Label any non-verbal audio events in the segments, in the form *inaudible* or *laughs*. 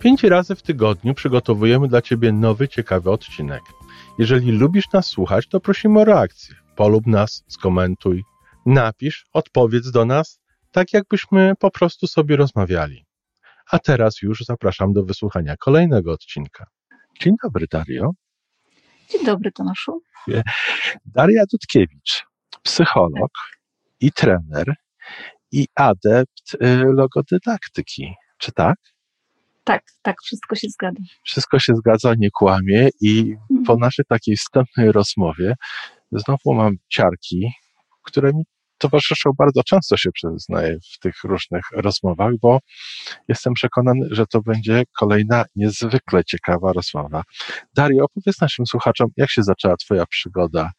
Pięć razy w tygodniu przygotowujemy dla Ciebie nowy, ciekawy odcinek. Jeżeli lubisz nas słuchać, to prosimy o reakcję. Polub nas, skomentuj, napisz, odpowiedz do nas, tak jakbyśmy po prostu sobie rozmawiali. A teraz już zapraszam do wysłuchania kolejnego odcinka. Dzień dobry, Dario. Dzień dobry, Tomaszu. Daria Dudkiewicz, psycholog i trener i adept y, logodydaktyki. Czy tak? Tak, tak, wszystko się zgadza. Wszystko się zgadza, nie kłamie i Mhm. po naszej takiej wstępnej rozmowie znowu mam ciarki, które mi towarzyszą bardzo często się przyznaję w tych różnych rozmowach, bo jestem przekonany, że to będzie kolejna niezwykle ciekawa rozmowa. Dario, opowiedz naszym słuchaczom, jak się zaczęła Twoja przygoda?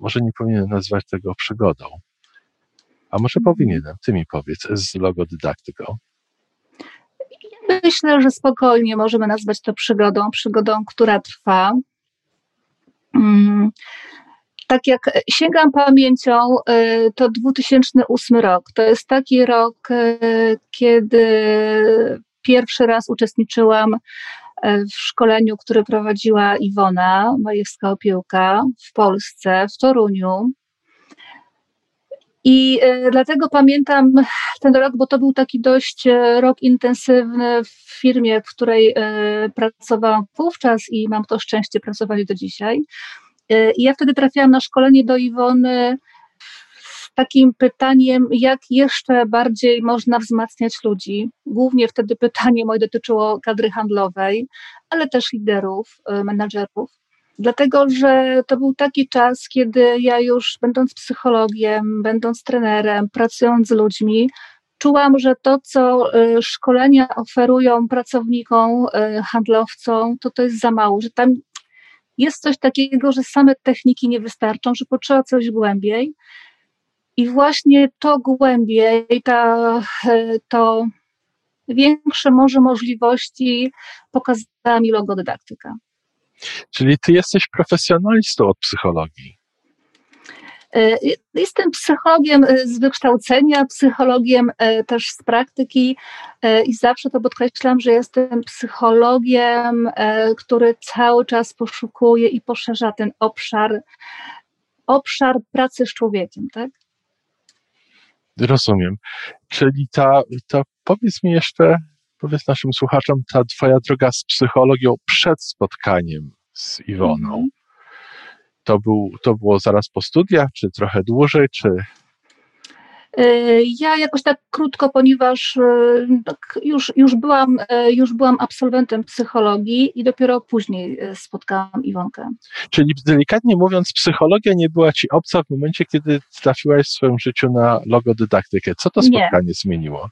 Może nie powinienem nazywać tego przygodą, a może powinienem, Ty mi powiedz, z logodydaktyką. Myślę, że spokojnie możemy nazwać to przygodą, przygodą, która trwa. Mm, Tak jak sięgam pamięcią, y, to 2008 rok. To jest taki rok, y, kiedy pierwszy raz uczestniczyłam y, w szkoleniu, które prowadziła Iwona Majewska-Opiełka w Polsce, w Toruniu. I y, dlatego pamiętam ten rok, bo to był taki dość e, rok intensywny w firmie, w której e, pracowałam wówczas i mam to szczęście pracować do dzisiaj. E, I ja wtedy trafiłam na szkolenie do Iwony z takim pytaniem, jak jeszcze bardziej można wzmacniać ludzi. Głównie wtedy pytanie moje dotyczyło kadry handlowej, ale też liderów, e, menadżerów. Dlatego, że to był taki czas, kiedy ja już, będąc psychologiem, będąc trenerem, pracując z ludźmi, czułam, że to, co y, szkolenia oferują pracownikom, y, handlowcom, to to jest za mało, że tam jest coś takiego, że same techniki nie wystarczą, że potrzeba coś głębiej. I właśnie to głębiej, ta, y, to większe może możliwości pokazała mi logodydaktyka. Czyli Ty jesteś profesjonalistą od psychologii. E, Jestem psychologiem e, z wykształcenia, psychologiem e, też z praktyki i zawsze to podkreślam, że jestem psychologiem, który cały czas poszukuje i poszerza ten obszar, obszar pracy z człowiekiem, tak? Rozumiem. Czyli ta, ta powiedz mi jeszcze, powiedz naszym słuchaczom, ta Twoja droga z psychologią przed spotkaniem z Iwoną. Mhm. To, był, to było zaraz po studiach, czy trochę dłużej, czy E, Ja jakoś tak krótko, ponieważ e, tak już, już, byłam, e, już byłam absolwentem psychologii i dopiero później spotkałam Iwonkę. Czyli delikatnie mówiąc, psychologia nie była ci obca w momencie, kiedy trafiłaś w swoim życiu na logodydaktykę. Co to Nie. spotkanie zmieniło?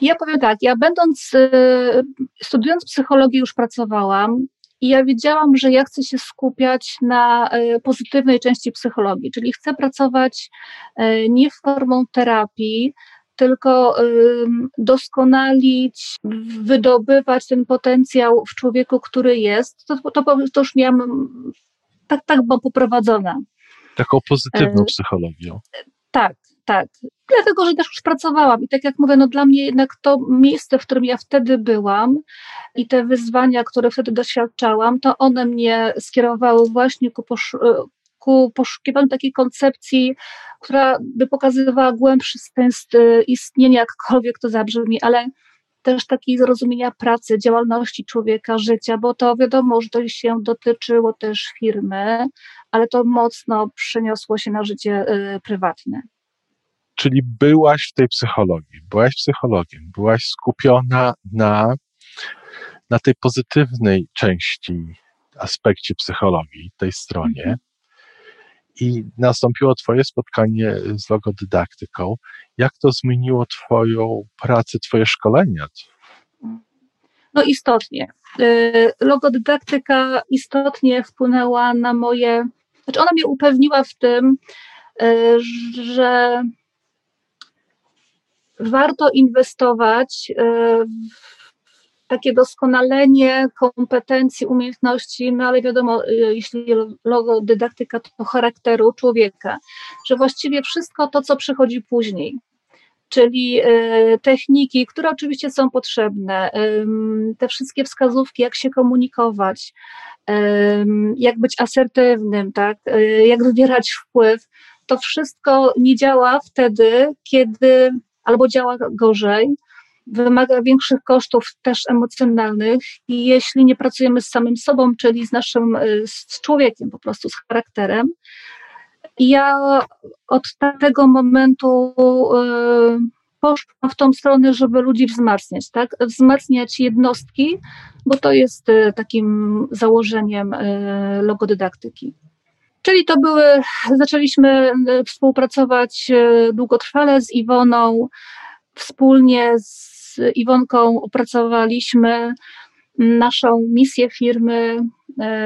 Ja powiem tak, ja będąc, e, studiując psychologię już pracowałam i ja wiedziałam, że ja chcę się skupiać na e, pozytywnej części psychologii, czyli chcę pracować e, nie formą terapii, tylko doskonalić, wydobywać ten potencjał w człowieku, który jest. To, to, to już miałam, tak, tak byłam poprowadzona. Taką pozytywną psychologią. Tak, tak. Dlatego, że też już pracowałam i tak jak mówię, no dla mnie jednak to miejsce, w którym ja wtedy byłam i te wyzwania, które wtedy doświadczałam, to one mnie skierowały właśnie ku, posz, ku poszukiwaniu takiej koncepcji, która by pokazywała głębszy sens y, istnienia, jakkolwiek to zabrzmi, ale też takiej zrozumienia pracy, działalności człowieka, życia, bo to wiadomo, że to się dotyczyło też firmy, ale to mocno przeniosło się na życie y, prywatne. Czyli byłaś w tej psychologii, byłaś psychologiem, byłaś skupiona na, na tej pozytywnej części, aspekcie psychologii, tej stronie. Mhm. I nastąpiło Twoje spotkanie z logodydaktyką. Jak to zmieniło Twoją pracę, Twoje szkolenia? No istotnie. Y, logodydaktyka istotnie wpłynęła na moje, znaczy ona mnie upewniła w tym, y, że warto inwestować y, w takie doskonalenie kompetencji, umiejętności, no ale wiadomo, jeśli logodydaktyka to charakteru człowieka, że właściwie wszystko to, co przychodzi później, czyli e, techniki, które oczywiście są potrzebne, te wszystkie wskazówki, jak się komunikować, jak być asertywnym, tak, e, jak wywierać wpływ, to wszystko nie działa wtedy, kiedy albo działa gorzej, wymaga większych kosztów też emocjonalnych i jeśli nie pracujemy z samym sobą, czyli z naszym, e, z człowiekiem po prostu, z charakterem, ja od tego momentu y, poszłam w tą stronę, żeby ludzi wzmacniać, tak? Wzmacniać jednostki, bo to jest y, takim założeniem y, logodydaktyki. Czyli to były, zaczęliśmy współpracować długotrwale z Iwoną, wspólnie z Iwonką opracowaliśmy naszą misję firmy,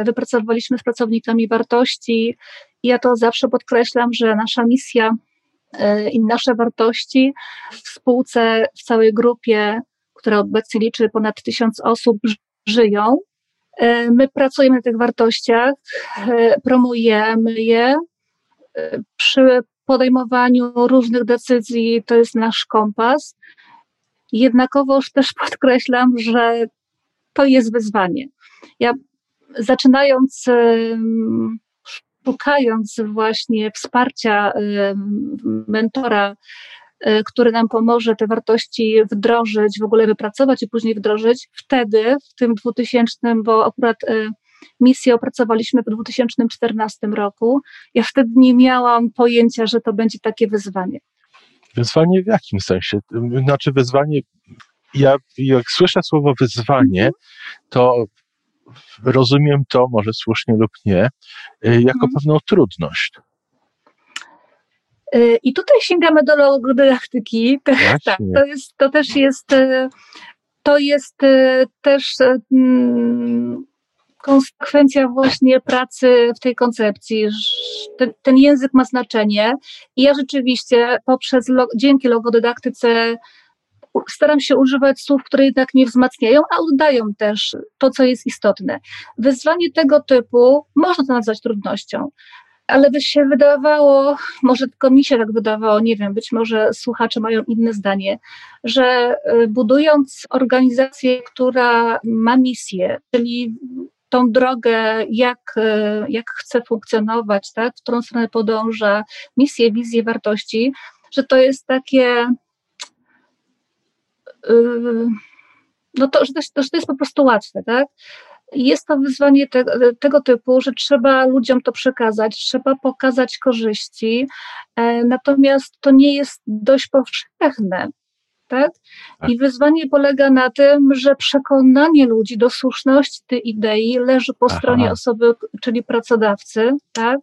wypracowaliśmy z pracownikami wartości, ja to zawsze podkreślam, że nasza misja i nasze wartości w spółce, w całej grupie, która obecnie liczy ponad tysiąc osób, żyją. E, my pracujemy na tych wartościach, e, promujemy je. Przy podejmowaniu różnych decyzji to jest nasz kompas. Jednakowoż też *laughs* podkreślam, że to jest wyzwanie. Ja zaczynając szukając właśnie wsparcia mentora, który nam pomoże te wartości wdrożyć, w ogóle wypracować i później wdrożyć, wtedy, w tym 2000, bo akurat y, misję opracowaliśmy w 2014 roku, ja wtedy nie miałam pojęcia, że to będzie takie wyzwanie. Wyzwanie w jakim sensie? Znaczy wyzwanie, ja jak słyszę słowo wyzwanie, mhm. to rozumiem to, może słusznie lub nie, y, jako mhm. pewną trudność. Y, I tutaj sięgamy do logodydaktyki. *laughs* Tak, to, jest, to też jest, y, to jest też mm, konsekwencja właśnie pracy w tej koncepcji. Ten, ten, język ma znaczenie i ja rzeczywiście poprzez, dzięki logodydaktyce staram się używać słów, które jednak nie wzmacniają, a oddają też to, co jest istotne. Wyzwanie tego typu można to nazwać trudnością, ale by się wydawało, może tylko mi się tak wydawało, nie wiem, być może słuchacze mają inne zdanie, że y, budując organizację, która ma misję, czyli tą drogę, jak, y, jak chce funkcjonować, tak, w którą stronę podąża, misję, wizję, wartości, że to jest takie Yy, no to, że to, że to jest po prostu łatwe, tak? Jest to wyzwanie te, tego typu, że trzeba ludziom to przekazać, trzeba pokazać korzyści, e, natomiast to nie jest dość powszechne. Tak? tak? I wyzwanie polega na tym, że przekonanie ludzi do słuszności tej idei leży po Aha. stronie osoby, czyli pracodawcy, tak?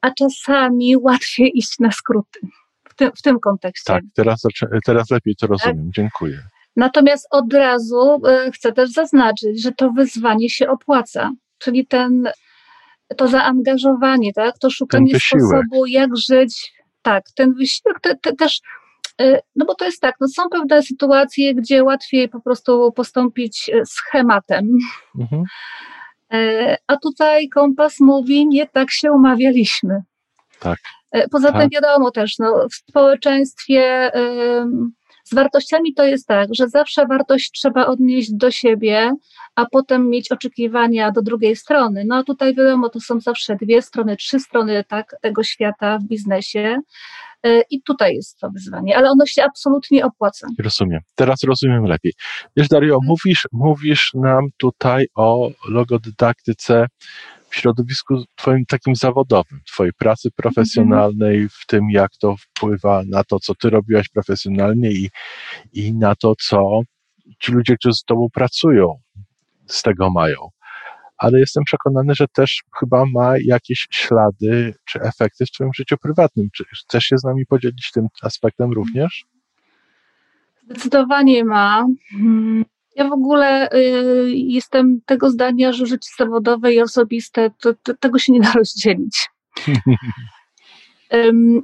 a czasami łatwiej iść na skróty tym, w tym kontekście. Tak, teraz, teraz lepiej to rozumiem. Tak? Dziękuję. Natomiast od razu e, chcę też zaznaczyć, że to wyzwanie się opłaca, czyli ten, to zaangażowanie, tak, to szukanie sposobu, jak żyć, tak, ten wysiłek te, te, też, e, no bo to jest tak, no są pewne sytuacje, gdzie łatwiej po prostu postąpić e, schematem. Mhm. A tutaj kompas mówi, nie tak się umawialiśmy. Tak. Poza tym tak. wiadomo też, no, w społeczeństwie z wartościami to jest tak, że zawsze wartość trzeba odnieść do siebie, a potem mieć oczekiwania do drugiej strony. No a tutaj wiadomo, to są zawsze dwie strony, trzy strony tak, tego świata w biznesie. E, I tutaj jest to wyzwanie, ale ono się absolutnie opłaca. Rozumiem. Teraz rozumiem lepiej. Wiesz, Dario, mhm. mówisz, mówisz nam tutaj o logodydaktyce w środowisku twoim takim zawodowym, twojej pracy profesjonalnej, w tym jak to wpływa na to, co ty robiłaś profesjonalnie i, i na to, co ci ludzie, którzy z tobą pracują, z tego mają. Ale jestem przekonany, że też chyba ma jakieś ślady czy efekty w twoim życiu prywatnym. Czy chcesz się z nami podzielić tym aspektem również? Zdecydowanie ma. Ja w ogóle y, jestem tego zdania, że życie zawodowe i osobiste, to, to, tego się nie da rozdzielić. *laughs*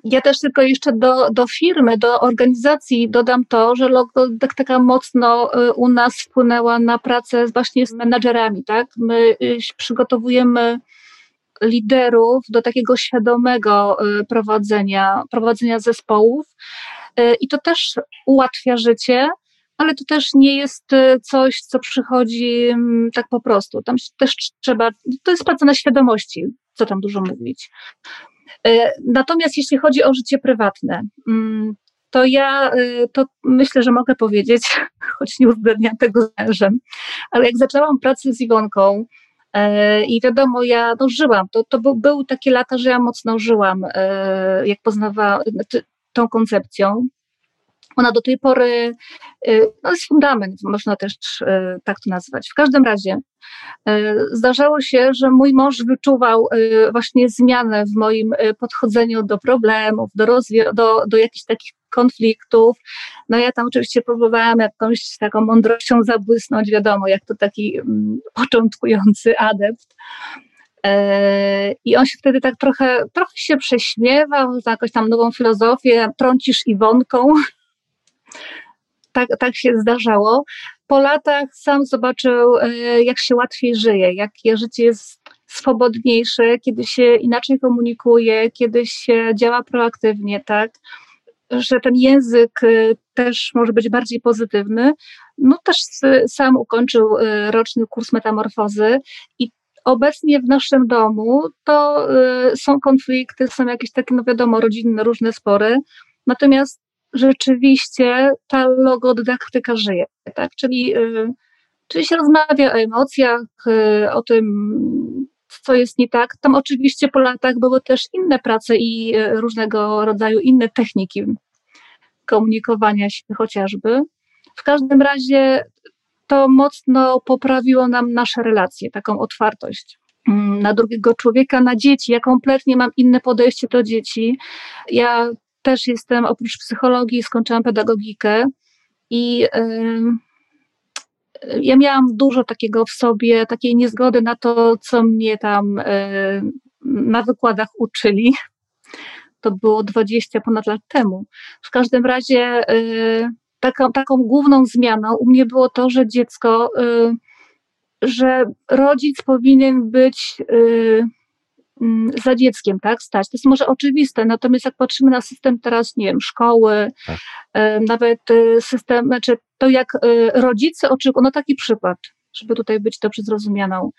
Ja też tylko jeszcze do, do firmy, do organizacji dodam to, że logo tak, taka mocno y, u nas wpłynęła na pracę właśnie z menadżerami, tak? My y, przygotowujemy liderów do takiego świadomego y, prowadzenia, prowadzenia zespołów i to też ułatwia życie, ale to też nie jest coś, co przychodzi mm, tak po prostu. Tam też trzeba, to jest praca na świadomości, co tam dużo mówić. E, natomiast jeśli chodzi o życie prywatne, mm, to ja e, to myślę, że mogę powiedzieć, *laughs* choć nie uzgadniam tego z mężem, ale jak zaczęłam pracę z Iwonką, e, i wiadomo, ja no, żyłam. To, to był, były takie lata, że ja mocno żyłam, jak poznawałam tą koncepcją. Ona do tej pory y, no jest fundament, można też y, tak to nazwać. W każdym razie y, zdarzało się, że mój mąż wyczuwał właśnie zmianę w moim podchodzeniu do problemów, do, rozwi- do, do jakichś takich konfliktów. No ja tam oczywiście próbowałam jakąś taką mądrością zabłysnąć, wiadomo, jak to taki mm, początkujący adept. I on się wtedy tak trochę, trochę się prześmiewał, za jakąś tam nową filozofię, trącisz Iwonką, tak, tak się zdarzało. Po latach sam zobaczył, e, jak się łatwiej żyje, jakie życie jest swobodniejsze, kiedy się inaczej komunikuje, kiedy się działa proaktywnie, tak? Że ten język e, też może być bardziej pozytywny. No też sam ukończył e, roczny kurs metamorfozy i obecnie w naszym domu to są konflikty, są jakieś takie, no wiadomo, rodzinne, różne spory. Natomiast rzeczywiście ta logodydaktyka żyje, tak? Czyli, y, czyli się rozmawia o emocjach, y, o tym, co jest nie tak. Tam oczywiście po latach były też inne prace i y, różnego rodzaju inne techniki komunikowania się chociażby. W każdym razie to mocno poprawiło nam nasze relacje, taką otwartość mm, na drugiego człowieka, na dzieci. Ja kompletnie mam inne podejście do dzieci. Ja też jestem, oprócz psychologii, skończyłam pedagogikę i ja miałam dużo takiego w sobie, takiej niezgody na to, co mnie tam na wykładach uczyli. To było 20 ponad lat temu. W każdym razie yy, taką, taką główną zmianą u mnie było to, że dziecko, y, że rodzic powinien być Mm, za dzieckiem, tak, stać. To jest może oczywiste, natomiast jak patrzymy na system teraz, nie wiem, szkoły, tak. nawet y, system, znaczy to jak y, rodzice oczekują, no taki przykład, żeby tutaj być dobrze zrozumianą.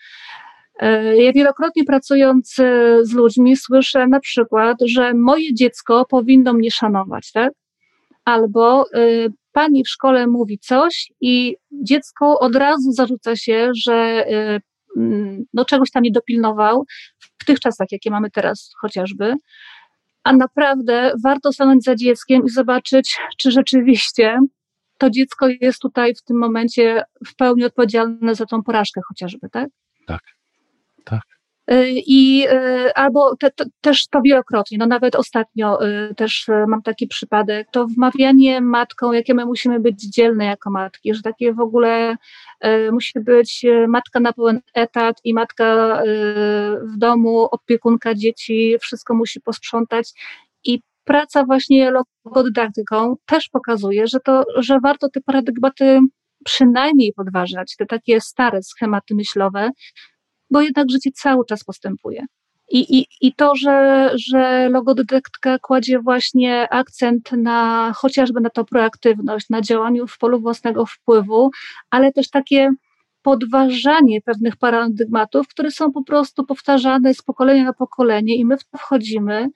E, ja wielokrotnie pracując y, z ludźmi słyszę na przykład, że moje dziecko powinno mnie szanować, tak? Albo pani w szkole mówi coś i dziecko od razu zarzuca się, że mm, no czegoś tam nie dopilnował, tych czasach, jakie mamy teraz chociażby, a naprawdę warto stanąć za dzieckiem i zobaczyć, czy rzeczywiście to dziecko jest tutaj w tym momencie w pełni odpowiedzialne za tą porażkę chociażby, tak? Tak, tak. Y, I y, albo te, te, też to wielokrotnie, no nawet ostatnio y, też mam taki przypadek, to wmawianie matką, jakie my musimy być dzielne jako matki, że takie w ogóle musi być matka na pełen etat i matka w domu, opiekunka dzieci, wszystko musi posprzątać. I praca właśnie logodydaktyką też pokazuje, że to, że warto te paradygmaty przynajmniej podważać, te takie stare schematy myślowe, bo jednak życie cały czas postępuje. I, i, i to, że, że logodydaktyka kładzie właśnie akcent na chociażby na tą proaktywność, na działaniu w polu własnego wpływu, ale też takie podważanie pewnych paradygmatów, które są po prostu powtarzane z pokolenia na pokolenie i my w to wchodzimy,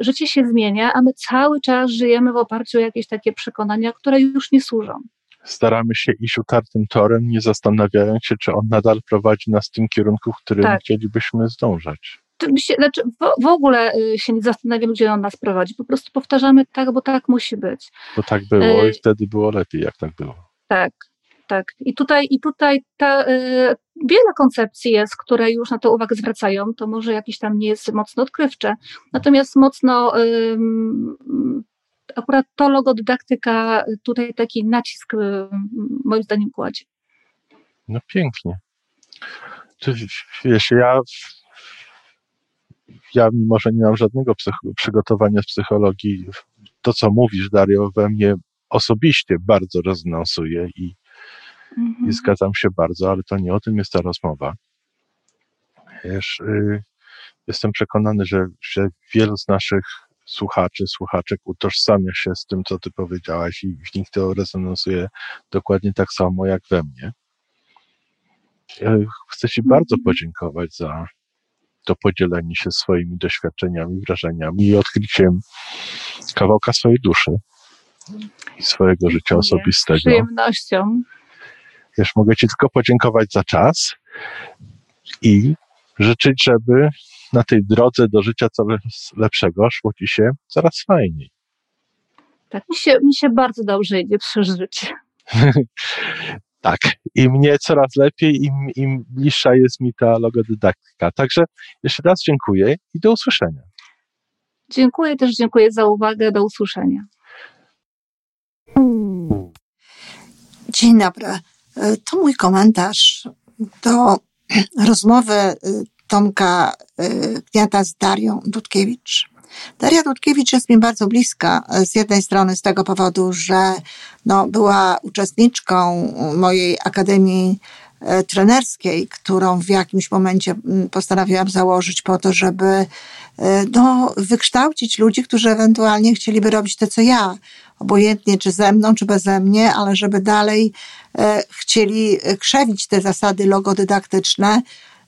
życie się zmienia, a my cały czas żyjemy w oparciu o jakieś takie przekonania, które już nie służą staramy się iść utartym torem, nie zastanawiając się, czy on nadal prowadzi nas w tym kierunku, w którym tak. chcielibyśmy zdążać. Się, znaczy w, w, ogóle y, się nie zastanawiamy, gdzie on nas prowadzi. Po prostu powtarzamy tak, bo tak musi być. Bo tak było y i wtedy było lepiej, jak tak było. Tak, tak. I tutaj, i tutaj ta, y, wiele koncepcji jest, które już na to uwagę zwracają. To może jakieś tam nie jest mocno odkrywcze, natomiast mocno y, akurat to logodydaktyka tutaj taki nacisk y, moim zdaniem kładzie. No pięknie. Czy, wiesz, ja, ja mimo, że nie mam żadnego przygotowania z psychologii, to co mówisz, Dario, we mnie osobiście bardzo rezonansuje i, mhm. i zgadzam się bardzo, ale to nie o tym jest ta rozmowa. Wiesz, y, jestem przekonany, że, że wielu z naszych słuchaczy, słuchaczek utożsamia się z tym, co ty powiedziałaś i w nich to rezonansuje dokładnie tak samo jak we mnie. Chcę Ci bardzo mhm. podziękować za to podzielenie się swoimi doświadczeniami, wrażeniami i odkryciem kawałka swojej duszy i swojego życia osobistego. Z przyjemnością. Wiesz, mogę Ci tylko podziękować za czas i życzyć, żeby na tej drodze do życia coraz lepszego szło Ci się coraz fajniej. Tak, mi się, mi się bardzo dobrze idzie przez życie. *laughs* tak, i mnie coraz lepiej, im, im bliższa jest mi ta logodydaktyka. Także jeszcze raz dziękuję i do usłyszenia. Dziękuję też, dziękuję za uwagę, do usłyszenia. Dzień dobry. To mój komentarz do rozmowy Tomka Gniata z Darią Dudkiewicz. Daria Dudkiewicz jest mi bardzo bliska. Z jednej strony z tego powodu, że no, była uczestniczką mojej akademii e, trenerskiej, którą w jakimś momencie mm, postanowiłam założyć po to, żeby e, no, wykształcić ludzi, którzy ewentualnie chcieliby robić to, co ja, obojętnie czy ze mną, czy beze mnie, ale żeby dalej e, chcieli krzewić te zasady logodydaktyczne,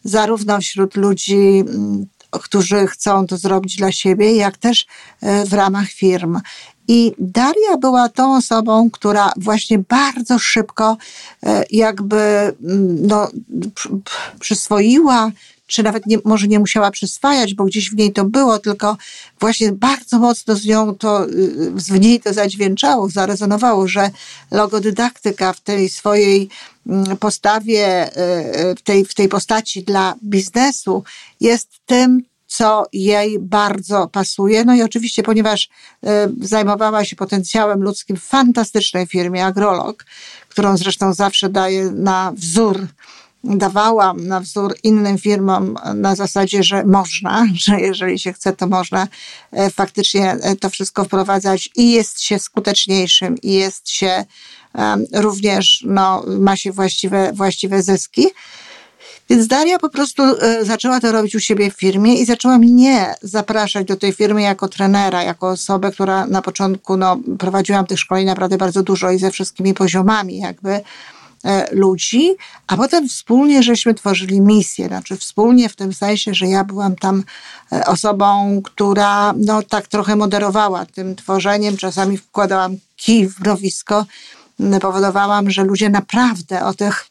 zarówno wśród ludzi mm, którzy chcą to zrobić dla siebie, jak też e, w ramach firm. I Daria była tą osobą, która właśnie bardzo szybko e, jakby mm, no, przyswoiła czy nawet nie, może nie musiała przyswajać, bo gdzieś w niej to było, tylko właśnie bardzo mocno z nią to, y, w niej to zadźwięczało, zarezonowało, że logodydaktyka w tej swojej mm, postawie, y, y, w tej, w tej postaci dla biznesu jest tym, co jej bardzo pasuje. No i oczywiście, ponieważ zajmowała się potencjałem ludzkim w fantastycznej firmie Agrolog, którą zresztą zawsze daje na wzór dawałam na wzór innym firmom na zasadzie, że można, *laughs* że jeżeli się chce, to można e, faktycznie e, to wszystko wprowadzać i jest się skuteczniejszym i jest się również, no, ma się właściwe, właściwe zyski. Więc Daria po prostu e, zaczęła to robić u siebie w firmie i zaczęła mnie zapraszać do tej firmy jako trenera, jako osobę, która na początku, no, prowadziłam tych szkoleń naprawdę bardzo dużo i ze wszystkimi poziomami jakby ludzi, a potem wspólnie żeśmy tworzyli misję, znaczy wspólnie w tym sensie, że ja byłam tam e, osobą, która no tak trochę moderowała tym tworzeniem, czasami wkładałam kij w mrowisko, powodowałam, że ludzie naprawdę o tych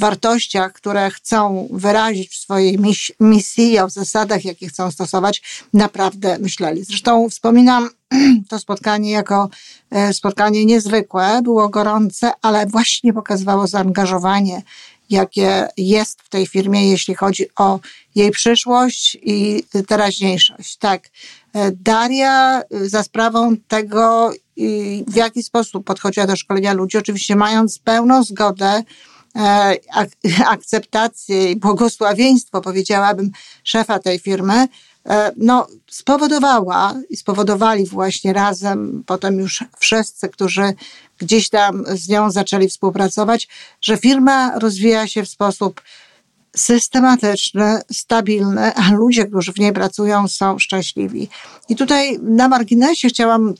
wartościach, które chcą wyrazić w swojej misji o zasadach, jakie chcą stosować, naprawdę myśleli. Zresztą wspominam *clears throat* to spotkanie jako e, spotkanie niezwykłe, było gorące, ale właśnie pokazywało zaangażowanie, jakie jest w tej firmie, jeśli chodzi o jej przyszłość i teraźniejszość. Tak, e, Daria e, za sprawą tego, w jaki sposób podchodziła do szkolenia ludzi, oczywiście mając pełną zgodę, *laughs* akceptację i błogosławieństwo, powiedziałabym, szefa tej firmy, E, no, spowodowała i spowodowali właśnie razem, potem już wszyscy, którzy gdzieś tam z nią zaczęli współpracować, że firma rozwija się w sposób systematyczny, stabilny, a ludzie, którzy w niej pracują, są szczęśliwi. I tutaj na marginesie chciałam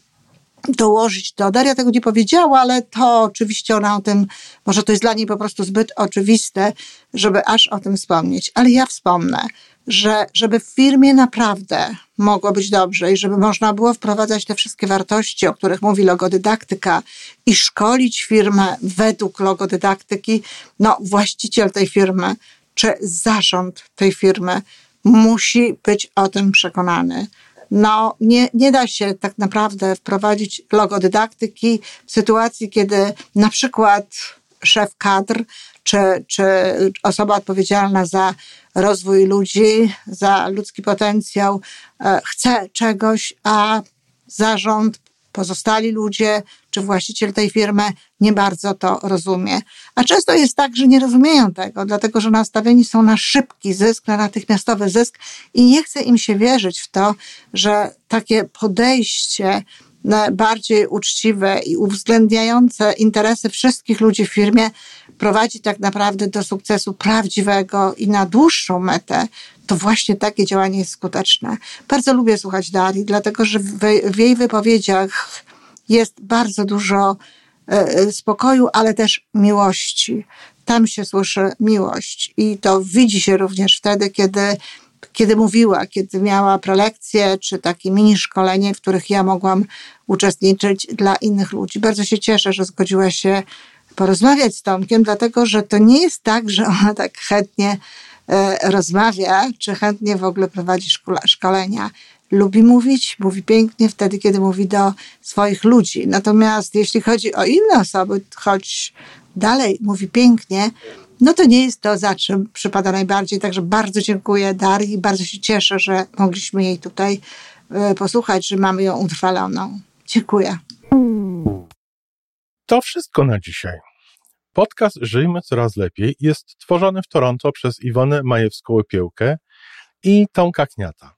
dołożyć to. Daria tego nie powiedziała, ale to oczywiście ona o tym, może to jest dla niej po prostu zbyt oczywiste, żeby aż o tym wspomnieć. Ale ja wspomnę, że żeby w firmie naprawdę mogło być dobrze i żeby można było wprowadzać te wszystkie wartości, o których mówi logodydaktyka i szkolić firmę według logodydaktyki, no właściciel tej firmy czy zarząd tej firmy musi być o tym przekonany. No, nie, nie da się tak naprawdę wprowadzić logodydaktyki w sytuacji, kiedy na przykład szef kadr czy, czy osoba odpowiedzialna za rozwój ludzi, za ludzki potencjał, e, chce czegoś, a zarząd, pozostali ludzie, czy właściciel tej firmy nie bardzo to rozumie. A często jest tak, że nie rozumieją tego, dlatego że nastawieni są na szybki zysk, na natychmiastowy zysk i nie chce im się wierzyć w to, że takie podejście bardziej uczciwe i uwzględniające interesy wszystkich ludzi w firmie prowadzi tak naprawdę do sukcesu prawdziwego i na dłuższą metę, to właśnie takie działanie jest skuteczne. Bardzo lubię słuchać Darii, dlatego że w jej wypowiedziach jest bardzo dużo e, e, spokoju, ale też miłości. Tam się słyszy miłość i to widzi się również wtedy, kiedy kiedy mówiła, kiedy miała prelekcje czy takie mini szkolenie, w których ja mogłam uczestniczyć dla innych ludzi. Bardzo się cieszę, że zgodziła się porozmawiać z Tomkiem, dlatego że to nie jest tak, że ona tak chętnie e, rozmawia, czy chętnie w ogóle prowadzi szkolenia. Lubi mówić, mówi pięknie wtedy, kiedy mówi do swoich ludzi. Natomiast jeśli chodzi o inne osoby, choć dalej mówi pięknie, no to nie jest to, za czym przypada najbardziej. Także bardzo dziękuję Darii, bardzo się cieszę, że mogliśmy jej tutaj e, posłuchać, że mamy ją utrwaloną. Dziękuję. To wszystko na dzisiaj. Podcast Żyjmy Coraz Lepiej jest tworzony w Toronto przez Iwonę Majewską-Opiełkę i Tomka Kniata.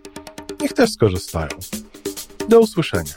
niech też skorzystają. Do usłyszenia.